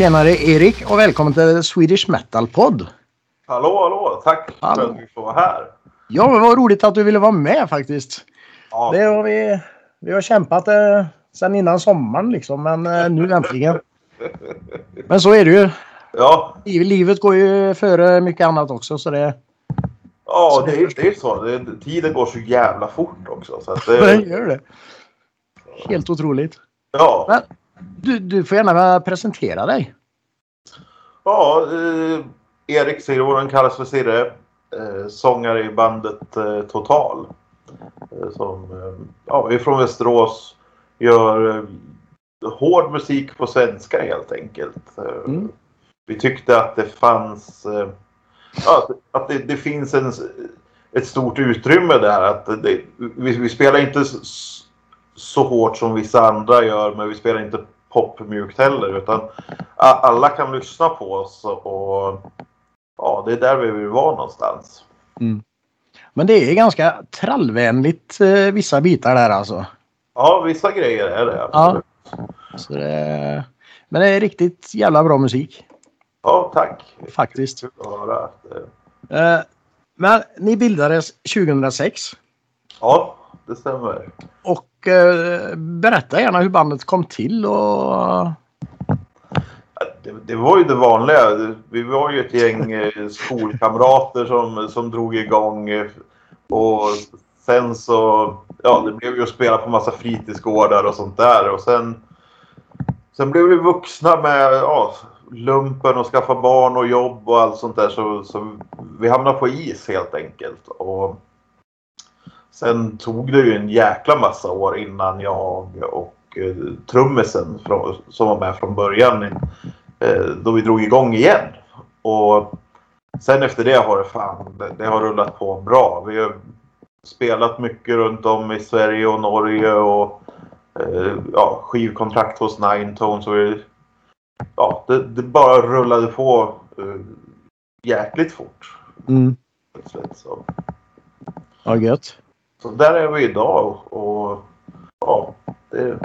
Tjenare Erik och välkommen till Swedish Metal Podd. Hallå, hallå! Tack Hallå. för att vi får vara här. Ja, vad roligt att du ville vara med faktiskt. Ja, Det har vi, vi har kämpat eh, sedan innan sommaren liksom, men eh, nu äntligen. Men så är det ju. ja, Liv- Livet går ju före mycket annat också så det, ja Så det, det är- det är så. Det, tiden går så jävla fort också. Så att det det, gör det. Helt otroligt. ja, Men du, du får gärna presentera dig. ja eh, Erik Sirvonen kallas för Sirre. Eh, sångare i bandet eh, Total. Eh, som eh, ja, är från Västerås. Gör eh, hård musik på svenska helt enkelt. Mm. Vi tyckte att det fanns ja, att det, det finns en, ett stort utrymme där. Att det, vi, vi spelar inte så hårt som vissa andra gör men vi spelar inte popmjukt heller utan alla kan lyssna på oss och ja, det är där vi vill vara någonstans. Men det är ganska trallvänligt eh, vissa bitar där alltså. Ja, vissa grejer är det. Ja. Så det, men det är riktigt jävla bra musik. ja tack. Faktiskt. Eh, Eh, men ni bildades 2006. Ja, det stämmer. Och Eh, berätta gärna hur bandet kom till och... Det, det var ju det vanliga. Vi var ju ett gäng eh, skolkamrater som, som drog igång. Eh, och sen så, ja det blev ju att spela på massa fritidsgårdar och sånt där. Och sen, sen blev vi vuxna med ja, lumpen och skaffa barn och jobb och allt sånt där. Så, så vi hamnade på is helt enkelt. Och sen tog det ju en jäkla massa år innan jag och eh, trummisen som var med från början eh, då vi drog igång igen. Och sen efter det har det fan, det, har rullat på bra. Vi har spelat mycket runt om i Sverige och Norge och eh, ja, skivkontrakt hos Nine Tones. Och ja, det, det bara rullade på jäkligt fort. Mm. Så, Ja, gött. Så där är vi idag och ja, det,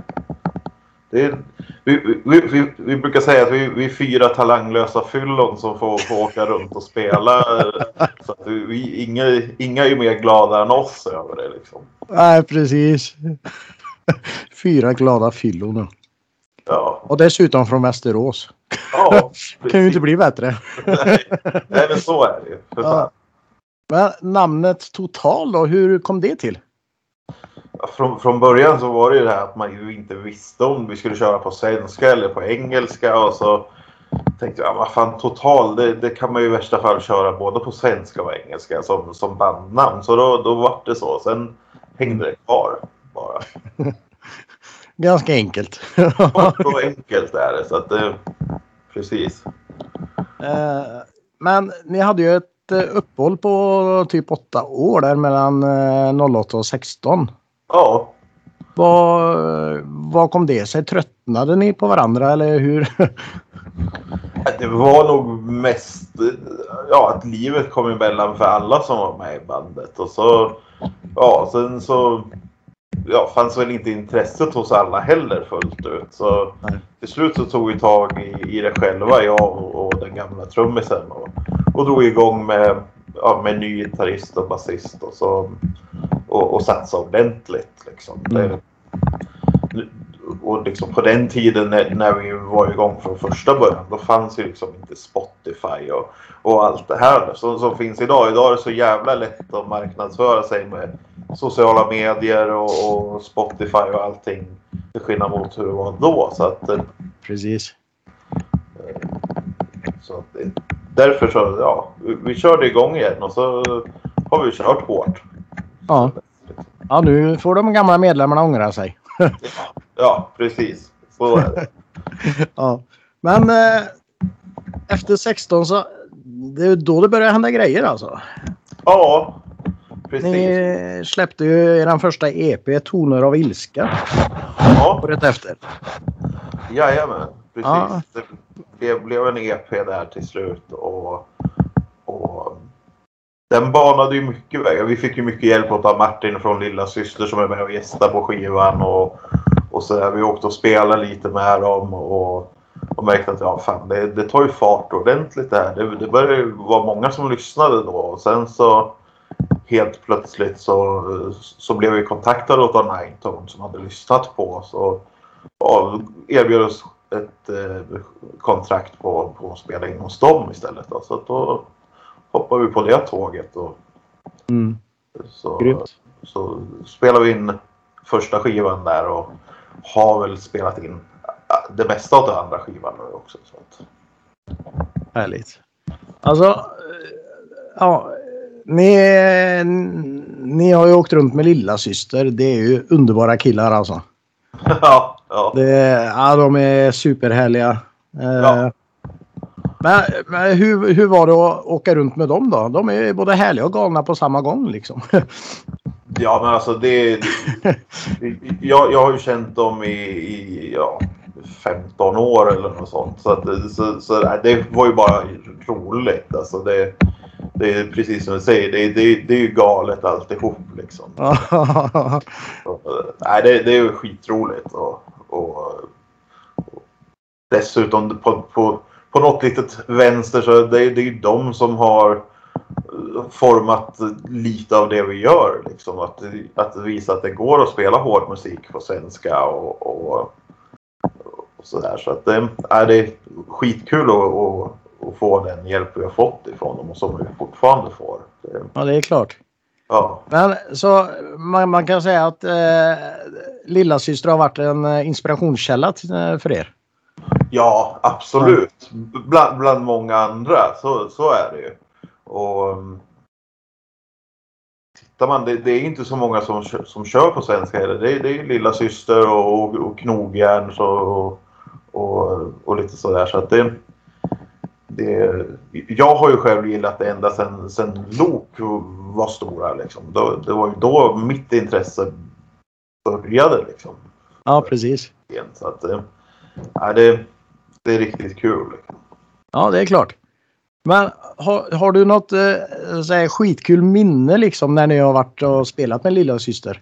det, vi, vi, vi, vi brukar säga att vi, vi fyra talanglösa fyllon som får, får åka runt och spela. Så vi, inga, inga är mer glada än oss över det. Liksom. Nej, precis. Fyra glada fyllon. Ja, Och dessutom från Västerås. ja Kan ju inte bli bättre. Nej, nej, men så är det ju. Ja. Men namnet Total då, hur kom det till? Ja, Från, från början så var det ju det här att man ju inte visste om vi skulle köra på svenska eller på engelska. Och så tänkte jag, ja, vad fan total, det, det kan man ju i värsta fall köra både på svenska och engelska som, som bandnamn. Så då, då var det så. Sen hängde det kvar bara. Ganska enkelt. Så enkelt är det. Så att det, precis. Eh, Men ni hade ju ett eh, uppehåll på typ åtta år där mellan eh, 08 och 16. Ja, Vad, vad kom det sig? Tröttnade ni på varandra eller hur? det var nog mest ja, att livet kom emellan för alla som var med i bandet. Och så, ja, sen så ja, fanns väl inte intresset hos alla heller fullt ut. Så till slut så tog vi tag i, i det själva, jag och, och den gamla trummisen. Och, och drog igång med, ja, med ny gitarrist och basist och, så, och, och satsade ordentligt. Liksom. Mm. Det, och liksom på den tiden när, när vi var igång från första början då fanns ju liksom inte Spotify och, och allt det här som, som finns idag. Idag är det så jävla lätt att marknadsföra sig med sociala medier och, och Spotify och allting. Till skillnad mot hur det var då. Så att, eh, Precis. så att det, därför så, ja, vi, körde igång igen och så har vi kört hårt. Ja. ja, nu får de gamla medlemmarna ångra sig. Ja, precis. Så är det. Ja. Men eh, efter 16 så det är då det börjar hända grejer alltså. Ja, precis. Ni släppte ju er första EP Toner av ilska Ja. året efter. Jajamän, precis. Ja. Det blev, blev en EP där till slut och, och den banade ju mycket väg. Vi fick ju mycket hjälp av Martin från Lilla Syster som är med och gästar på skivan och, och så där. Vi åkte och spelade lite med dem och, och märkte att ja, fan, det, det tar ju fart ordentligt det här. Det, det började ju vara många som lyssnade då och sen så helt plötsligt så, så blev vi kontaktade av Ninetone som hade lyssnat på oss och, och erbjöd oss ett eh, kontrakt på, på att spela in hos dem istället. Då. Så då hoppade vi på det tåget och Mm. så, Grymt. så spelade vi in första skivan där och har väl spelat in det mesta av den andra skivan nu också. Så att, Härligt. Alltså, eh, ja, ni, ni har ju åkt runt med lilla syster. Det är ju underbara killar alltså. ja, ja. Det, ja, de är superhärliga. Eh, Ja. Men, men hur, hur var det att åka runt med dem då? De är både härliga och galna på samma gång liksom. Ja, men alltså det... det jag, jag har ju känt dem i, i ja, 15 år eller något sånt. Så, att, så, så det var ju bara roligt. Alltså det, det är precis som du säger, det, det, det är ju galet alltihop liksom. Så, nej, det, det är ju skitroligt. Och, och, och dessutom på, på, på något litet vänster så det, det är ju de som har format lite av det vi gör. Liksom. Att, att visa att det går att spela hård musik på svenska och, och, och sådär. Så att det, är det är skitkul att, att, att få den hjälp vi har fått ifrån dem och som vi fortfarande får. Ja, det är klart. ja. Men så man, man kan säga att eh, lilla syster har varit en eh, inspirationskälla eh, för er. Ja, absolut. Bland, bland många andra. Så, så är det ju. Och mm, Tittar man, det, det är inte så många som, som kör på svenska heller. Det, är- det är Lilla Syster och, och, och Knogjärn så, och, och, och lite sådär. Så att det, det, jag har ju själv gillat det ända sedan sen Lok var stora. Liksom. Då, det var ju då mitt intresse började. Liksom Ja, precis. Så att, eh, ja, det, det är riktigt kul. Liksom. Ja, det är klart. Men har, har du något eh, så här, skitkul minne liksom när ni har varit och spelat med lilla syster?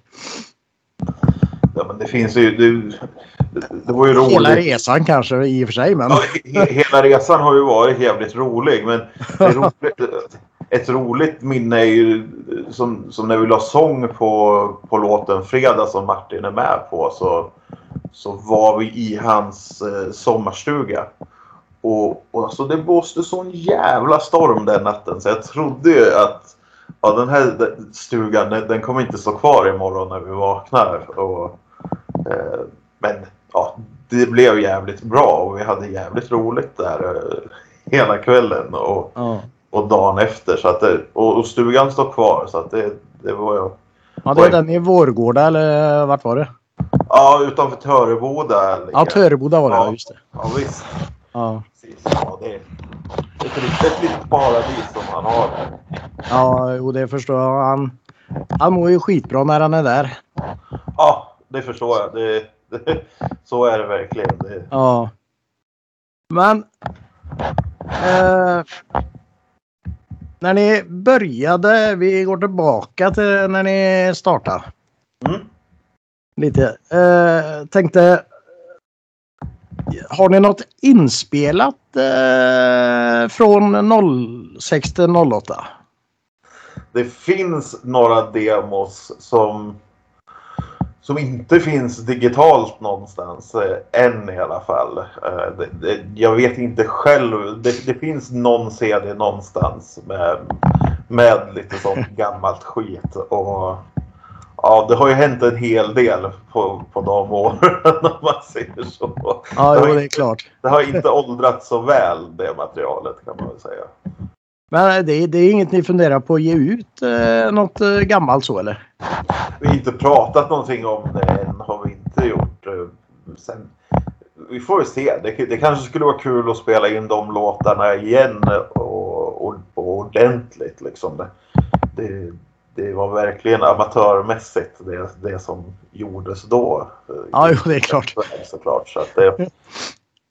Ja, men det finns ju... Det, det, var ju roligt. Hela resan kanske i och för sig, men... Ja, he, hela resan har ju varit jävligt rolig. Men det roligt, ett roligt minne är ju eh, som, som när vi la sång på, på låten Fredag som Martin är med på. Så, så var vi i hans eh, sommarstuga. Och, och alltså det blåste sån jävla storm den natten så jag trodde ju att ja, den här stugan den, den kommer inte stå kvar imorgon när vi vaknar. Och, eh, men ja, det blev jävligt bra och vi hade jävligt roligt där eh, hela kvällen och, mm och dagen efter. Så att det, och, och stugan står kvar så att det, det var ju... ja, det är den i Vårgårda eller vart var det? Ja, utanför Töreboda. Ja. Töreboda var det, Ja. just det. Ja, visst. Ja. Precis. Ja, det är ett, ett litet paradis som han har där. Ja, jo, det förstår jag. Han, han mår ju skitbra när han är där. Ja, det förstår jag. Det, det, så är det verkligen. Det, Ja. Men... Eh, när ni började, vi går tillbaka till när ni startade. mm. Lite. Eh, tänkte... Har ni något inspelat eh, från 06 till 08? det finns några demos som, som inte finns digitalt någonstans eh, än i alla fall. Eh, det, det, jag vet inte själv. Det, det finns någon CD någonstans med, med lite sånt gammalt skit. Och, ja, det har ju hänt en hel del på, på de åren om man säger så. Ja, det, jo, det är klart. det har inte åldrats så väl det materialet kan man väl säga. Men det, det är inget ni funderar på att ge ut eh, något eh, gammalt så eller? Vi inte pratat någonting om det än, har vi inte gjort. Sen, vi får ju se. Det, det kanske skulle vara kul att spela in de låtarna igen och, och, och ordentligt. Liksom. Det, det, det var verkligen amatörmässigt det, det som gjordes då. Ja, jo, det är klart. Såklart. Så att det,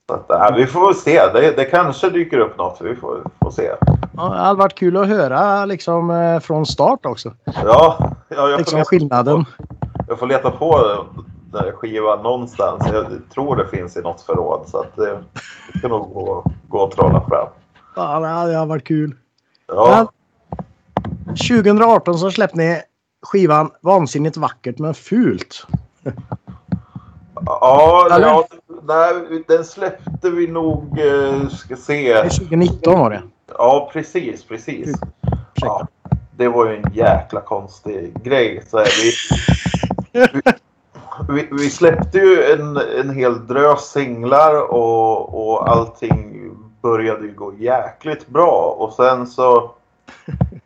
så att, ja, vi får väl se. Det, det kanske dyker upp något. Vi får, får se. Ja, det hade varit kul att höra liksom eh, från start också. Ja, ja jag, får Liksom skillnaden. På, jag får leta på den skivan någonstans. Jag tror det finns i något förråd så att det, det kan nog gå, gå och trolla fram. Ja, det hade varit kul. Ja, Men 2018 så släppte ni skivan Vansinnigt vackert men fult. ja, Eller? ja nej, den släppte vi nog, eh, ska se. Det är 2019 var det. Ja, precis, precis. Ja. Det var ju en jäkla konstig grej. Så här, vi, vi, vi, vi släppte ju en, en hel drös singlar och, och allting började ju gå jäkligt bra. Och sen så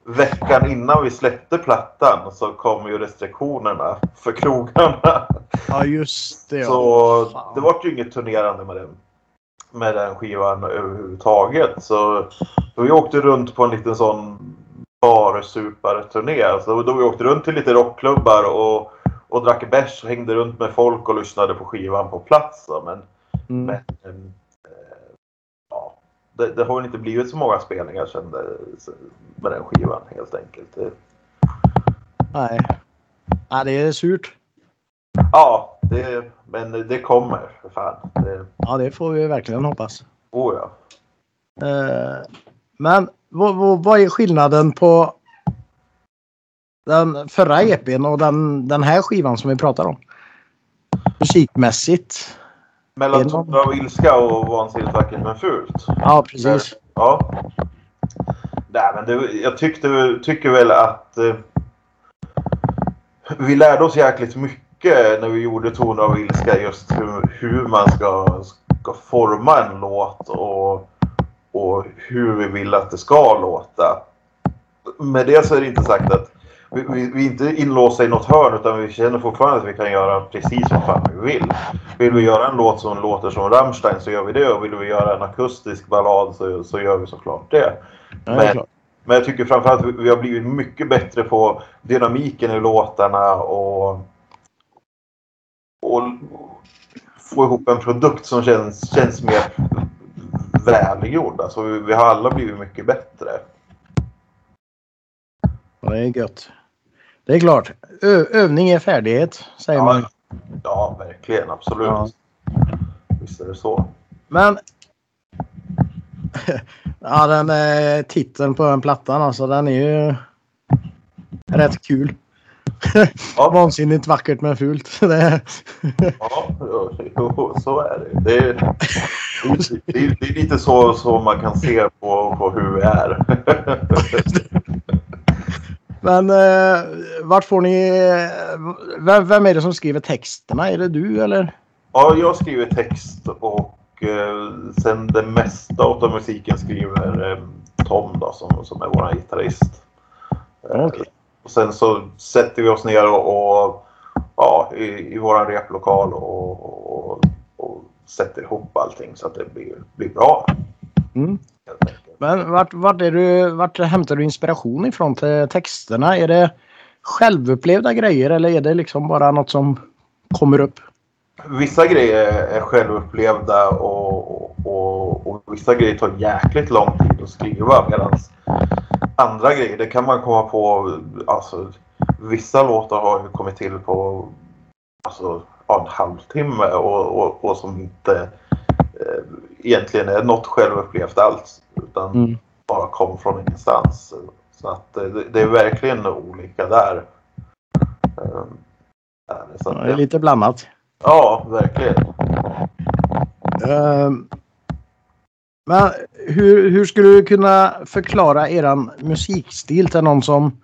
veckan innan vi släppte plattan så kom ju restriktionerna för krogarna. Ja, just det. Så Fan. det var ju inget turnerande med den, med den skivan överhuvudtaget. Så, så vi åkte runt på en liten sån barsuparturné. Så då vi åkte runt till lite rockklubbar och, och drack bärs och hängde runt med folk och lyssnade på skivan på plats. Men, Mm. men eh, ja, det, det har väl inte blivit så många spelningar sen med den skivan helt enkelt. Nej. Nej, det är surt. ja, det, men det kommer för fan. Det, Ja, det får vi verkligen hoppas. oh ja. Eh, men vad, vad, vad är skillnaden på den förra EPn och den, den här skivan som vi pratar om? Musikmässigt. Mellan Toner av ilska och Vansinnigt vackert men fult. Ja, precis. Ja. Nej, men det, jag tyckte, tycker väl att eh, vi lärde oss jäkligt mycket när vi gjorde Toner av ilska. Just hur, hur man ska, ska forma en låt och, och hur vi vill att det ska låta. Med det så är det inte sagt att vi, vi, vi är inte inlåsta i något hörn utan vi känner fortfarande att vi kan göra precis vad fan vi vill. Vill vi göra en låt som låter som Rammstein så gör vi det och vill vi göra en akustisk ballad så, så gör vi såklart det. Men, men jag tycker framförallt att vi, vi har blivit mycket bättre på dynamiken i låtarna och, och få ihop en produkt som känns, känns mer välgjord. Alltså vi, vi har alla blivit mycket bättre. Det är gött. Det är klart. Ö övning är färdighet, säger man. Ja, ja verkligen. Absolut. Ja. Visst är det så. Men... ja, den eh, titeln på den plattan alltså, den är ju rätt kul. Ja. Vansinnigt vackert men fult. Ja, jo, så är det. Det är, det är, det är lite så, så man kan se på, på hur vi är. men eh, vart får ni... Vem, vem är det som skriver texterna? Är det du eller? Ja, jag skriver text och eh, sen det mesta av musiken skriver eh, Tom då, som, som är vår gitarrist. Okej. Och sen så sätter vi oss ner och, och ja, i, i vår replokal och, och, och sätter ihop allting så att det blir, blir bra. Mm. Men vart, vart, är du, vart hämtar du inspiration ifrån till texterna? Är det självupplevda grejer eller är det liksom bara något som kommer upp? Vissa grejer är självupplevda och, och, och, och vissa grejer tar jäkligt lång tid att skriva medan andra grejer, det kan man komma på, alltså vissa låtar har ju kommit till på alltså, ja, en halvtimme och, och, och som inte eh, egentligen är något självupplevt alls utan Mm. bara kom från ingenstans. Så att eh, det, det är verkligen olika där. Så att Det är lite blandat. Ja, verkligen. Ehm, men hur, hur skulle du kunna förklara eran musikstil till någon som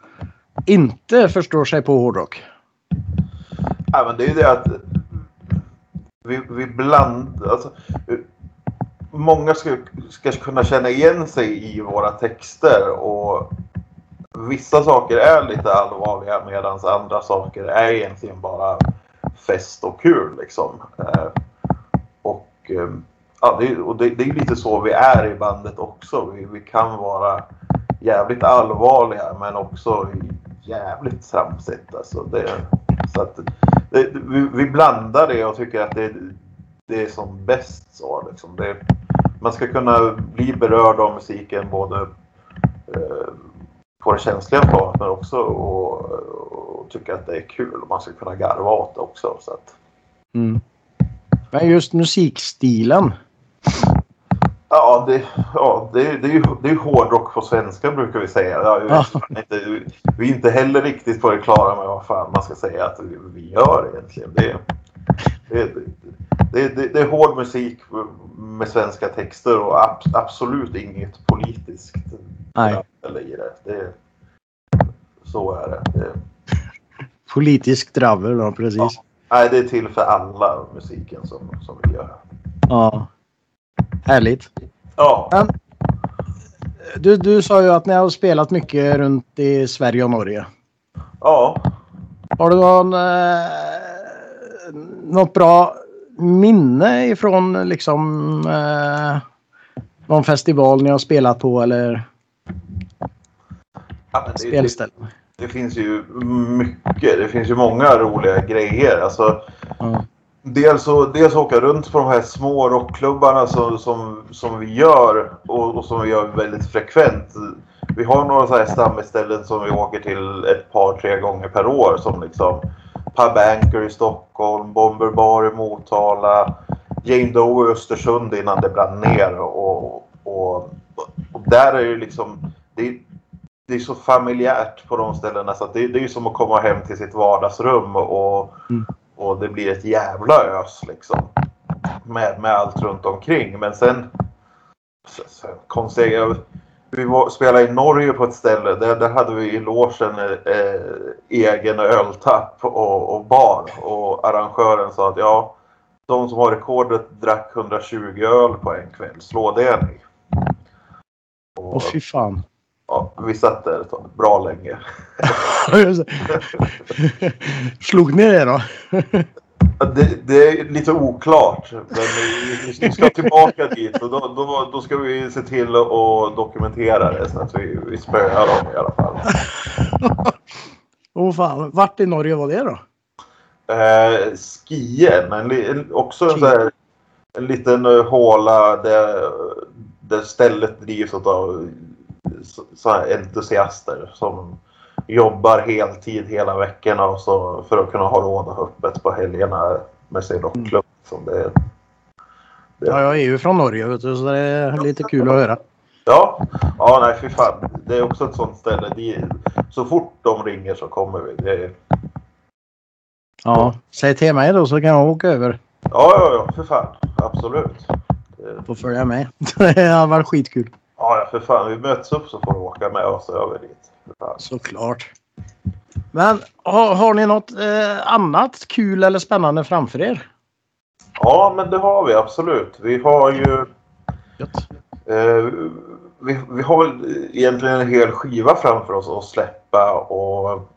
inte förstår sig på hårdrock? Ja, men det är ju det att vi, vi blandar... Alltså, många ska, ska kunna känna igen sig i våra texter och vissa saker är lite allvarliga medan andra saker är egentligen bara fest och kul liksom. Eh, och ehm, ja, det, och det, det är lite så vi är i bandet också. Vi, vi kan vara jävligt allvarliga men också jävligt tramsigt. Alltså det, så att det, vi, vi blandar det och tycker att det, det är som bäst så. Liksom. Det, man ska kunna bli berörd av musiken både eh, på det känsliga planet men också och, och tycka att det är kul. Och man ska kunna garva åt det också. Så att, Mm. Men just musikstilen. Ja, det, ja det, det, är ju det är hårdrock på svenska brukar vi säga. Ja, vi, Ja. inte, vi är inte heller riktigt på det klara med vad fan man ska säga att vi, vi gör egentligen. Det, det, det, är hård musik med svenska texter och ab, absolut inget politiskt Nej. eller i det. Så är det. Politisk dravel precis. Ja. Nej, det är till för alla musiken som, som vi gör. Ja. Härligt. Ja, Men, du, du sa ju att ni har spelat mycket runt i Sverige och Norge. ja. Har du någon, eh, något bra minne ifrån liksom eh, någon festival ni har spelat på eller ja det, det, spelställen? det finns ju mycket. Det finns ju många roliga grejer. Alltså, Ja dels, och, dels åka runt på de här små rockklubbarna som, som, som vi gör och, och som vi gör väldigt frekvent. Vi har några så här stammisställen som vi åker till ett par, tre gånger per år som liksom Pub Anchor i Stockholm, Bomber Bar i Motala, Jane Doe i Östersund innan det brann ner. Och, och, och där är det liksom... Det, det är så familjärt på de ställena så att det, det är ju som att komma hem till sitt vardagsrum och, Mm och det blir ett jävla ös liksom. Med, med allt runt omkring. Men sen... sen, sen konstiga, vi var, spelade i Norge på ett ställe. Där, där hade vi i logen eh, egen öltapp och, och bar. Och arrangören sa att ja, de som har rekordet drack 120 öl på en kväll. Slå det ni. Och, Åh fy fan ja, vi satt där ett tag, bra länge. Slog ni det då? Det, det är lite oklart. Men vi, ska tillbaka dit och då, då, då ska vi se till att dokumentera det så att vi, vi spöar dem i alla fall. Åh fan. Vart i Norge var det då? Eh, skien, en, li- också en, här, en liten eh, håla där, där stället drivs av så, så här entusiaster som jobbar heltid hela veckorna och så för att kunna ha råd att ha öppet på helgerna med sin rockklubb. Som det, det, Ja, jag är ju från Norge vet du, så det är lite kul att höra. Ja, ja nej fy fan. Det är också ett sånt ställe. De, så fort de ringer så kommer vi. Det, Ja, säg till mig då så kan jag åka över ja, ja, ja, för fan. Absolut. Och följa med. Det hade varit skitkul. Ja, för fan. Vi möts upp så får du åka med oss över dit. Såklart. Men har, har ni något eh, annat kul eller spännande framför er? Ja, men det har vi absolut. Vi har ju... Eh, vi, vi har egentligen en hel skiva framför oss att släppa och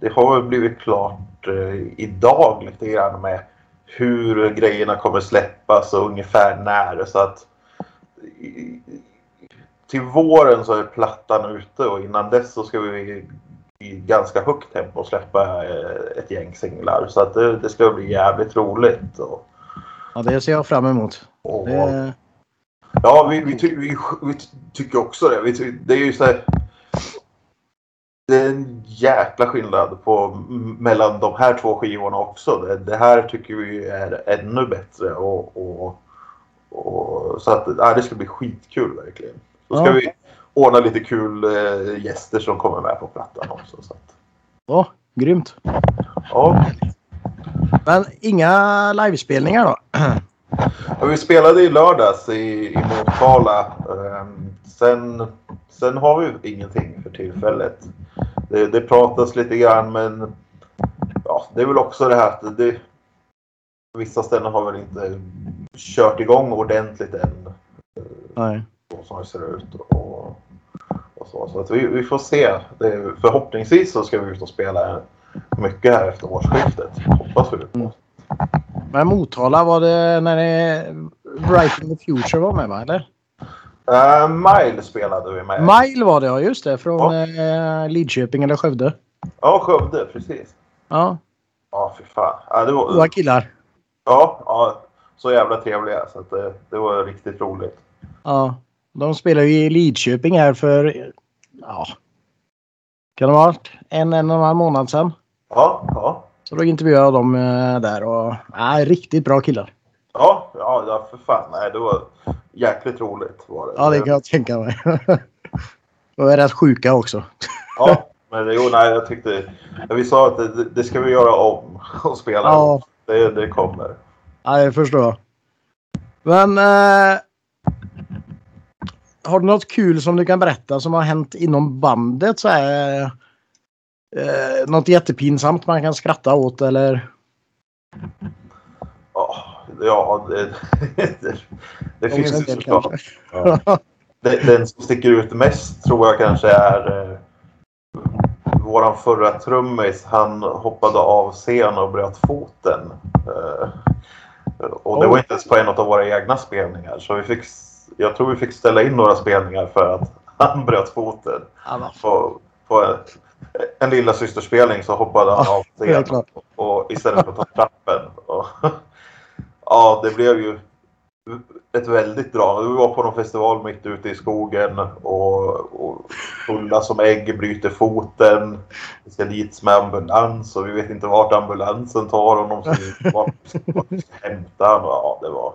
det har väl blivit klart eh, idag lite grann med hur grejerna kommer släppas och ungefär när. Så att till våren så är plattan ute och innan dess så ska vi i ganska högt tempo släppa eh, ett gäng singlar. Så att det, det ska bli jävligt roligt. Och, Ja, det ser jag fram emot. och, Det, Ja, vi, vi, ty, vi, vi tycker också det. Vi det är ju så här, Det är en jäkla skillnad på, mellan de här två skivorna också. Det, det här tycker vi är ännu bättre. Och, och, och, så att ja, det ska bli skitkul verkligen. Så ska Ja. vi ordna lite kul eh, gäster som kommer med på plattan också. Så att, ja, grymt. ja. Men inga livespelningar då? Ja, vi spelade i lördags i, i Motala. Ehm, sen, sen har vi ingenting för tillfället. Det, det pratas lite grann men ja, det är väl också det här att det, vissa ställen har väl inte kört igång ordentligt än. Nej. Som det ser ut. Och, och så så att vi, vi får se. Det, förhoppningsvis så ska vi ut och spela mycket här efter årsskiftet. Hoppas vi på. Mm. Men Motala var det när ni Bright in the Future var med va? Eller? Uh, Mile spelade vi med. Mile var det ja, just det. Från Ja. eh, Lidköping eller Skövde. Ja, Skövde, precis. Ja, Ja, fy fan. Ja, det var, killar. ja, ja, så jävla trevliga så att det, det var riktigt roligt. Ja, de spelar ju i Lidköping här för ja, kan det ha varit en, en och en halv månad sedan. Ja, ja. Så då intervjuade jag dem eh, där och nej, riktigt bra killar. Ja, ja, för fan. Nej, det var jäkligt roligt. Var det. Ja, det kan jag tänka mig. och är rätt sjuka också. Ja, men jo, nej, jag tyckte... Vi sa att det, det ska vi göra om och spela. Ja. Det, det kommer. Ja, jag förstår. Men... Eh, har du något kul som du kan berätta som har hänt inom bandet? Så här, eh, något jättepinsamt man kan skratta åt eller? Ja, det, det, det finns ju såklart. Ja. Den, som sticker ut mest tror jag kanske är eh, våran förra trummis. Han hoppade av scen och bröt foten. Eh, och det var inte ens på en av våra egna spelningar. Så vi fick, jag tror vi fick ställa in några spelningar för att han bröt foten. Ja. På, på en, en lilla systerspelning så hoppade han av det är scen klart. och istället för att ta trappen. Och, ja, det blev ju ett väldigt drama. Vi var på någon festival mitt ute i skogen och, och fulla som ägg bryter foten. Vi ska dit med ambulans och vi vet inte vart ambulansen tar honom. Så vi ska hämta honom. Ja, det var,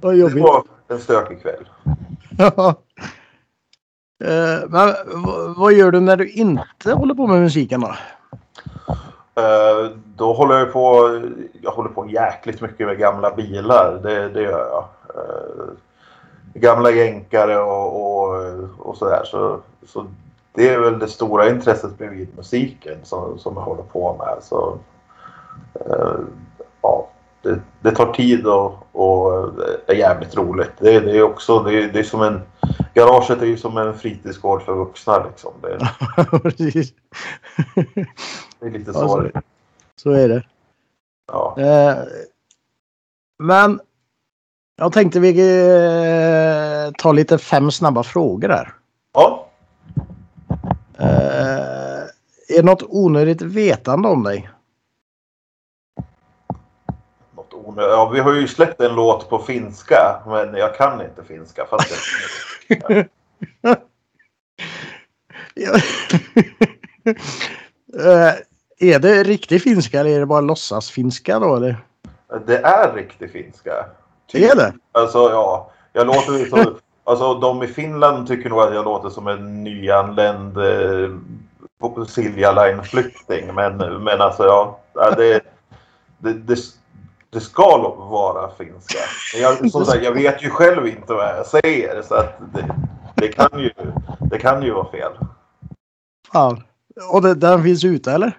Vad det jobbigt. var en stökig kväll. Ja. Eh, Men vad gör du när du inte håller på med musiken då? Eh, då håller jag på, jag håller på jäkligt mycket med gamla bilar. Det, det gör jag. Eh, gamla jänkare och, och, och sådär. Så, så det är väl det stora intresset bredvid musiken som, som jag håller på med. Så, ja, det, det tar tid och, och är jävligt roligt. Det, det är också, det är, det är som en, garaget är ju som en fritidsgård för vuxna liksom. Det, är lite så. så, det är. så är det. Ja. Eh, Men jag tänkte vi eh, tar lite fem snabba frågor där. ja. Eh, Är det något onödigt vetande om dig? Onödigt. Ja, vi har ju släppt en låt på finska, men jag kan inte finska. Fast jag... Ja. Eh, Är det riktig finska eller är det bara låtsasfinska då? Eller? Det är riktig finska. Det är det? Alltså, ja. Jag låter ju så... Alltså, de i Finland tycker nog att jag låter som en nyanländ eh, Silja Line-flykting. Men, men alltså, ja, Det, det, det, det ska nog vara finska. Men jag, som sagt, jag vet ju själv inte vad jag säger. Så att det, det, kan ju, det kan ju vara fel. Fan. Och det, den finns ute eller?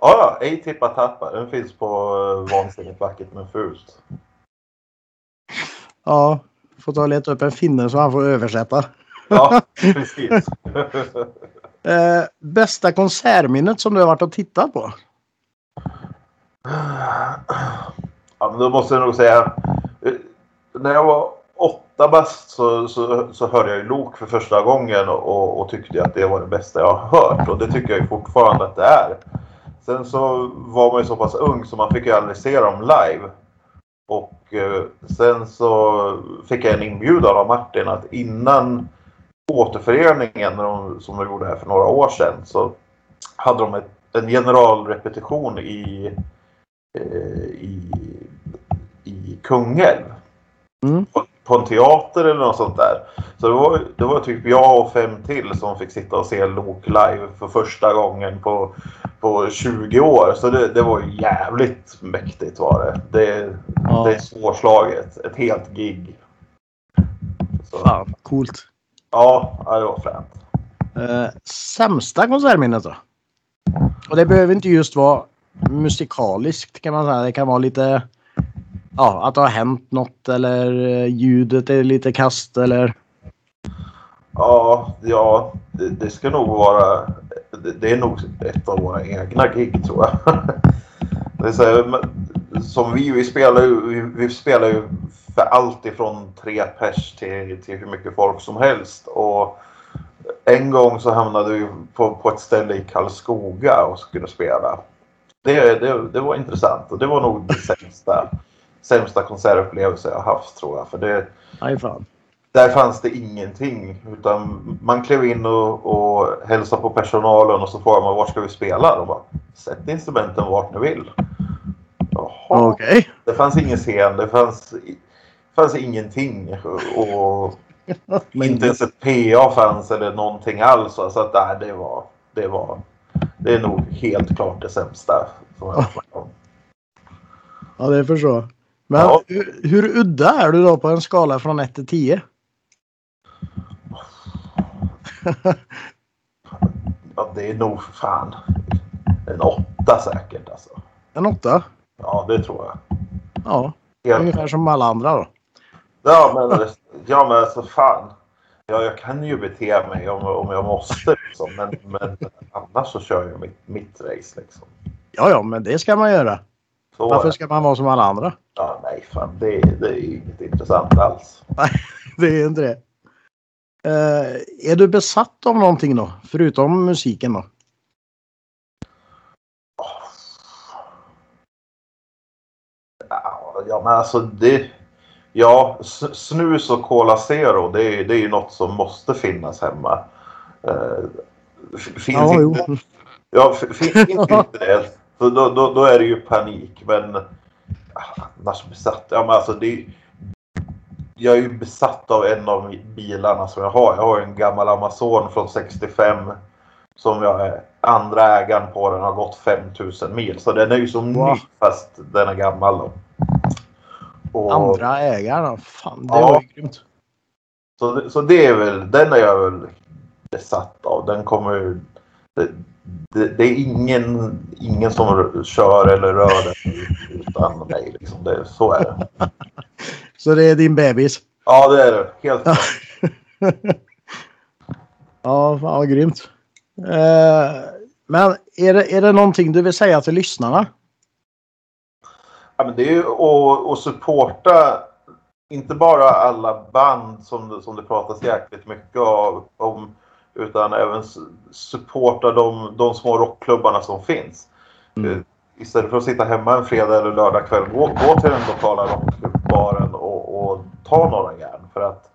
Ja, ja, ej tippa tappa. Den finns på uh, Vansinnigt vackert men fult. Ja. Får ta och leta upp en finne så han får översätta. Ja, precis. Eh, bästa konsertminnet som du har varit och tittat på? ja, men då måste jag nog säga. Eh, när jag var åtta bast så, så, så hörde jag ju Lok för första gången och, och tyckte att det var det bästa jag har hört. Och det tycker jag fortfarande att det är. Sen så var man ju så pass ung så man fick ju aldrig se dem live. Och eh, sen så fick jag en inbjudan av Martin att innan återföreningen de, som de gjorde här för några år sedan så hade de ett, en generalrepetition i, i, i Kungälv. Mm. På, en teater eller något sånt där. Så det var, det var typ jag och fem till som fick sitta och se Lok live för första gången på, på 20 år. Så det, det var jävligt mäktigt var det. Det, Ja. det är svårslaget. Ett helt gig. Så, Fan, coolt. ja, ja, det var fränt. Eh, sämsta konsertminnet då? Och det behöver inte just vara musikaliskt kan man säga. Det kan vara lite... Ja, att det har hänt något eller eh, ljudet är lite kast eller... Ja, ja det, det ska nog vara... Det, det är nog ett av våra egna gig tror jag. Det är så här, men som vi, vi spelar ju, vi, vi spelar ju för allt ifrån tre pers till, till hur mycket folk som helst. Och en gång så hamnade vi på, på ett ställe i Karlskoga och skulle spela. Det, det, det var intressant och det var nog den sämsta, sämsta konsertupplevelse jag haft tror jag. För det, Nej fan. där fanns det ingenting. Utan man klev in och, och hälsade på personalen och så frågade man vart ska vi spela? De bara, sätt instrumenten vart ni vill. Jaha. Okej. Det fanns ingen scen, det fanns, fanns ingenting. Och inte ens ett PA fanns eller någonting alls. Så att nej, det var, det var, det är nog helt klart det sämsta. Som jag har om. Ja, det förstår jag. Men Ja. hur, hur udda är du då på en skala från 1 till 10? Ja, det är nog för fan en åtta säkert alltså. En 8? Ja, det tror jag. Ja, Helt ungefär som alla andra då. Ja men, ja, men alltså fan. Ja, jag kan ju bete mig om, om jag måste. Liksom. Men, men annars så kör jag mitt, mitt race. Liksom. Ja, ja, men det ska man göra. Så, Varför ska man vara som alla andra? ja, nej, fan, det, det är inget intressant alls. Det är inte det. Eh, är du besatt av någonting då? Förutom musiken då? Ja, men alltså det... Ja, snus och Cola Zero, det är, det är ju något som måste finnas hemma. F- finns Ja, jo. inte, ja, f- finns inte det, så då, då, då är det ju panik. Men ah, annars besatt, ja men alltså det... Jag är ju besatt av en av bilarna som jag har. Jag har en gammal Amazon från 65 som jag är andra ägaren på. Den har gått 5000 mil. Så den är ju som Wow. ny fast den är gammal. Då. Och, Andra ägare? Fan, det Ja. var ju grymt. så, så det är väl, den är jag väl besatt av. Den kommer det, det, det är ingen, ingen som kör eller rör den utan mig. Liksom. Det, så är det. Så det är din bebis? Ja, det är det. Helt klart. Ja, fan vad grymt. Eh, men är det, är det någonting du vill säga till lyssnarna? Ja, men det är ju att, att supporta inte bara alla band som, som det pratas jäkligt mycket om utan även supporta de, de små rockklubbarna som finns. Mm. Eh, Istället för att sitta hemma en fredag eller lördag kväll, gå, gå till den lokala rockbaren och, och ta några järn. För att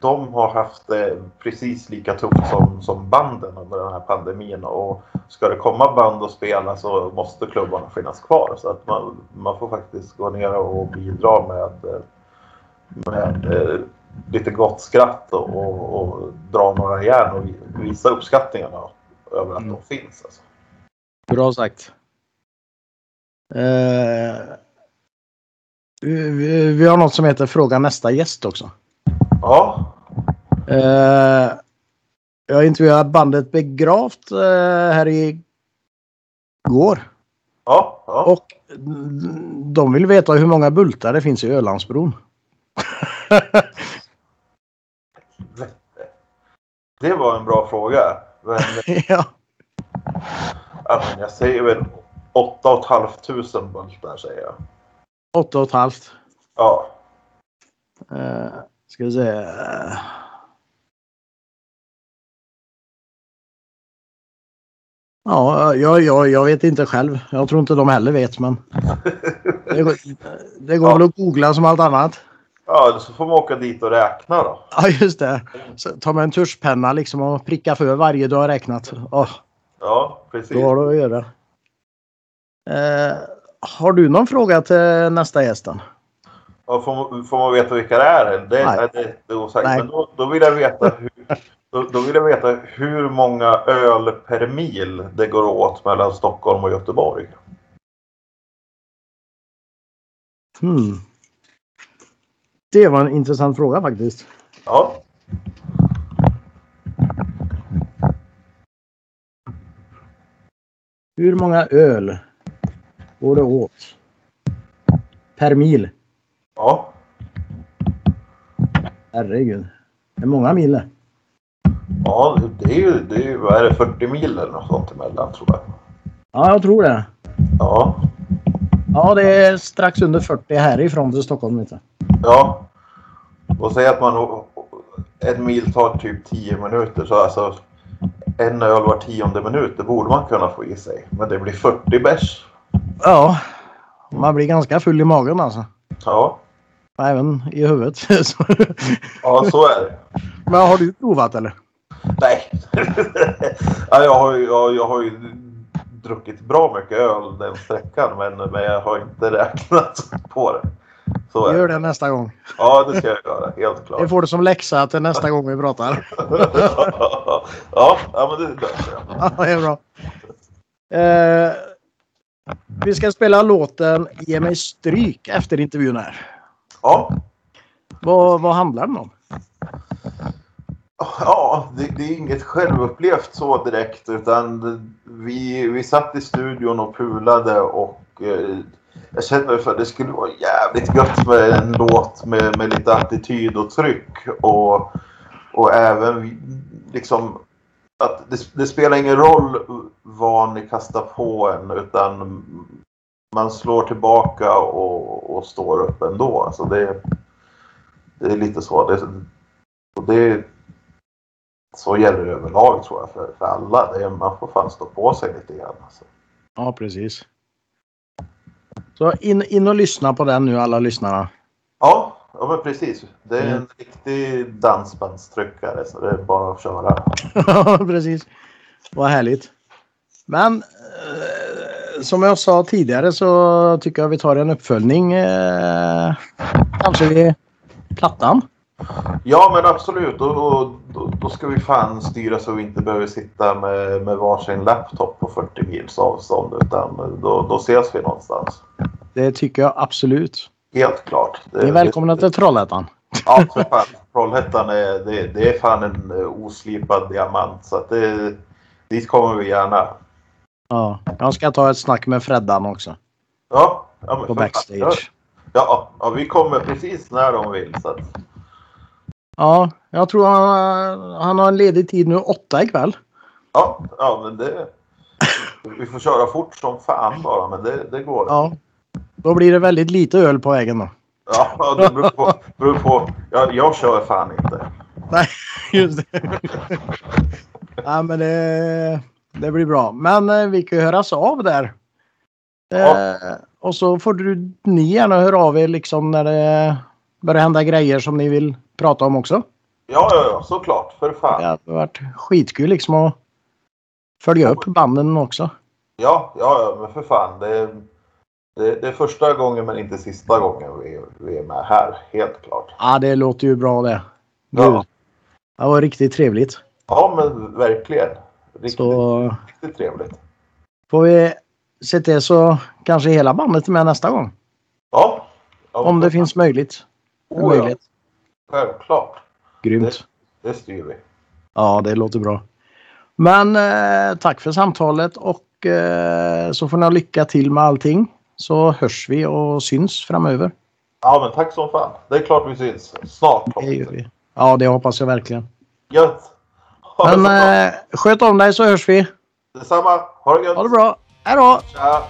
de har haft det precis lika tufft som, som banden under den här pandemin. Och ska det komma band och spela så måste klubbarna finnas kvar. Så att man, man får faktiskt gå ner och bidra med, eh, med eh, lite gott skratt och, och, och dra några järn och vi- visa uppskattningarna över att Mm. de finns. Alltså. Bra sagt. Eh, vi, vi- vi har något som heter Fråga nästa gäst också. Ja, Eh, jag intervjuade bandet Begravt eh, här i går. ja, ja. Och de vill veta hur många bultar det finns i Ölandsbron. Det var en bra fråga. Men ja. jag säger väl 8 500 bultar säger jag. Åtta och ett halvt. Ja, Eh, ska vi se. Ja, jag, jag, jag vet inte själv. Jag tror inte de heller vet, men det går, det går Ja. väl att googla som allt annat. ja så får man åka dit och räkna då. Ja, just det. Så ta med en tuschpenna liksom och pricka för varje har räknat. Åh, Ja, precis. då har du att göra. Eh, har du någon fråga till nästa gästen? Ja, får, man, får man veta vilka det är? Det, Nej. Det, det är. Nej. Men då, då vill jag veta hur, då, då vill jag veta hur många öl per mil det går åt mellan Stockholm och Göteborg. Hmm. Det var en intressant fråga faktiskt. Ja, Hur många öl går det åt per mil? Ja. Herregud. Det är många mil ja det är ju, det är ju vad är det, 40 mil eller något sånt emellan tror jag. Ja, jag tror det. Ja, Ja, det är strax under 40 härifrån till Stockholm. Du. ja. Och säg att man en mil tar typ 10 minuter så alltså en öl var tionde minut, det borde man kunna få i sig. Men det blir 40 bärs. Ja, man blir ganska full i magen alltså. Ja, Även i huvudet. Ja, så är det. Men har du provat eller? Nej. ja, jag, har ju, jag, jag har ju druckit bra mycket öl den sträckan men, men jag har inte räknat på det. Så Gör det. det nästa gång. Ja, det ska jag göra. Helt Det klart. får du som läxa till nästa gång vi pratar. ja, ja, men det löser jag. Ja, det är bra. Eh, vi ska spela låten Ge mig stryk efter intervjun här. Ja, Vad, vad handlar den om? Ja, det, det är inget självupplevt så direkt utan vi, vi satt i studion och pulade och eh, jag kände för att det skulle vara jävligt gött med en låt med, med lite attityd och tryck och, och även liksom att det, det spelar ingen roll vad ni kastar på en utan man slår tillbaka och, och står upp ändå. Alltså det, det är lite så. Det, och det, så gäller det överlag tror jag för, för alla. Det man får fan stå på sig lite grann. Alltså. Ja, precis. Så in, in och lyssna på den nu alla lyssnarna. Ja, ja men precis. Det är en Mm. riktig dansbandstryckare så det är bara att köra. Ja, precis. Vad härligt. Men eh, som jag sa tidigare så tycker jag vi tar en uppföljning. Eh, kanske vid plattan. Ja men absolut. Och, och, då, då ska vi fan styra så vi inte behöver sitta med, med varsin laptop på 40 mils avstånd. Utan då, då ses vi någonstans. Det tycker jag absolut. Helt klart. Det, Ni är välkomna till Trollhättan. Ja, för fan. Trollhättan är, det, det är fan en eh, oslipad diamant. Så att det, dit kommer vi gärna. Ja, jag ska ta ett snack med Freddan också. Ja, ja men På backstage. Ja, ja, vi kommer precis när de vill. Så att, Ja, jag tror han, han har en ledig tid nu åtta ikväll. ja, ja, men det... Vi får köra fort som fan bara, men det, det går. Ja. Då blir det väldigt lite öl på vägen då. ja det beror på. Beror på jag, jag kör fan inte. Nej, just det. ja, men det, det blir bra. Men eh, vi kan ju höras av där. Ja. Eh, och så får du, ni gärna höra av er liksom när det börjar hända grejer som ni vill prata om också. Ja, ja, ja, såklart. För Det fan. hade varit skitkul liksom att följa upp banden också. Ja, ja, ja, men för fan. Det, det, det är första gången men inte sista gången vi, vi är med här. Helt klart. Ja, det låter ju bra det. Ja. Det var riktigt trevligt. Ja, men verkligen. Riktigt, Så riktigt trevligt. får vi se till så kanske hela bandet är med nästa gång. Ja. ja Om det för finns möjligt. Oh, ja, möjligt. självklart. Grymt. Det styr vi. Ja, det låter bra. Men eh, tack för samtalet och eh, så får ni ha lycka till med allting. Så hörs vi och syns framöver. Ja, men tack som fan. Det är klart vi syns. Snart. Det gör vi. Ja, det hoppas jag verkligen. Gött. Men eh, sköt om dig så hörs vi. Detsamma. Ha det gött. Ha det bra. Hej då! Tja.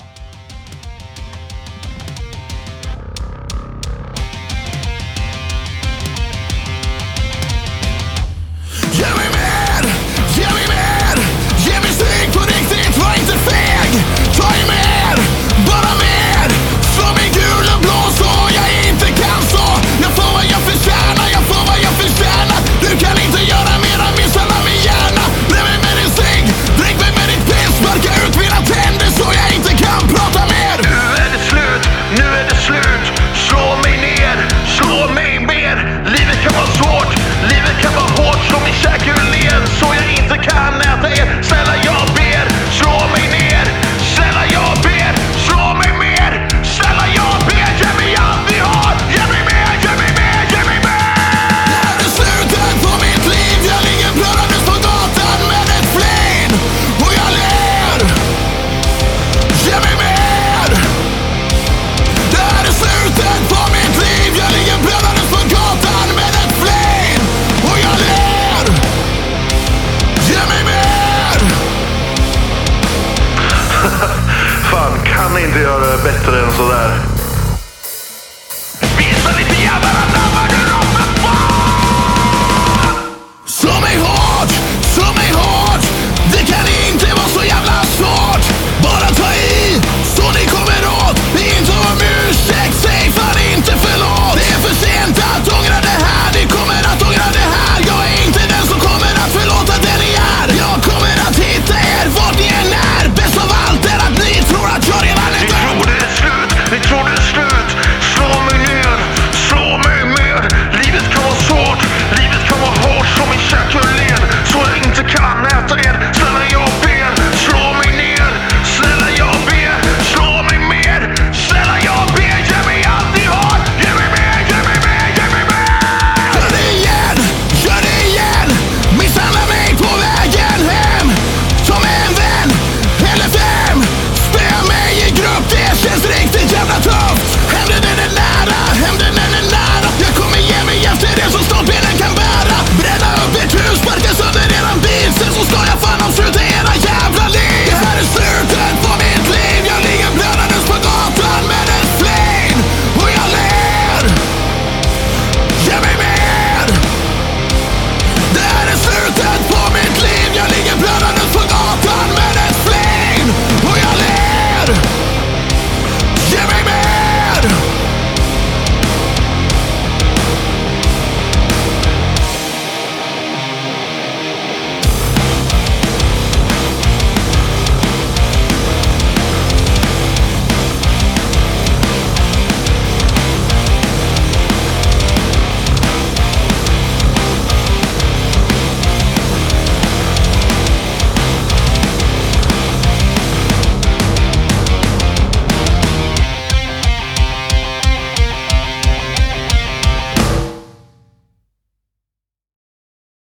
Bättre än sådär?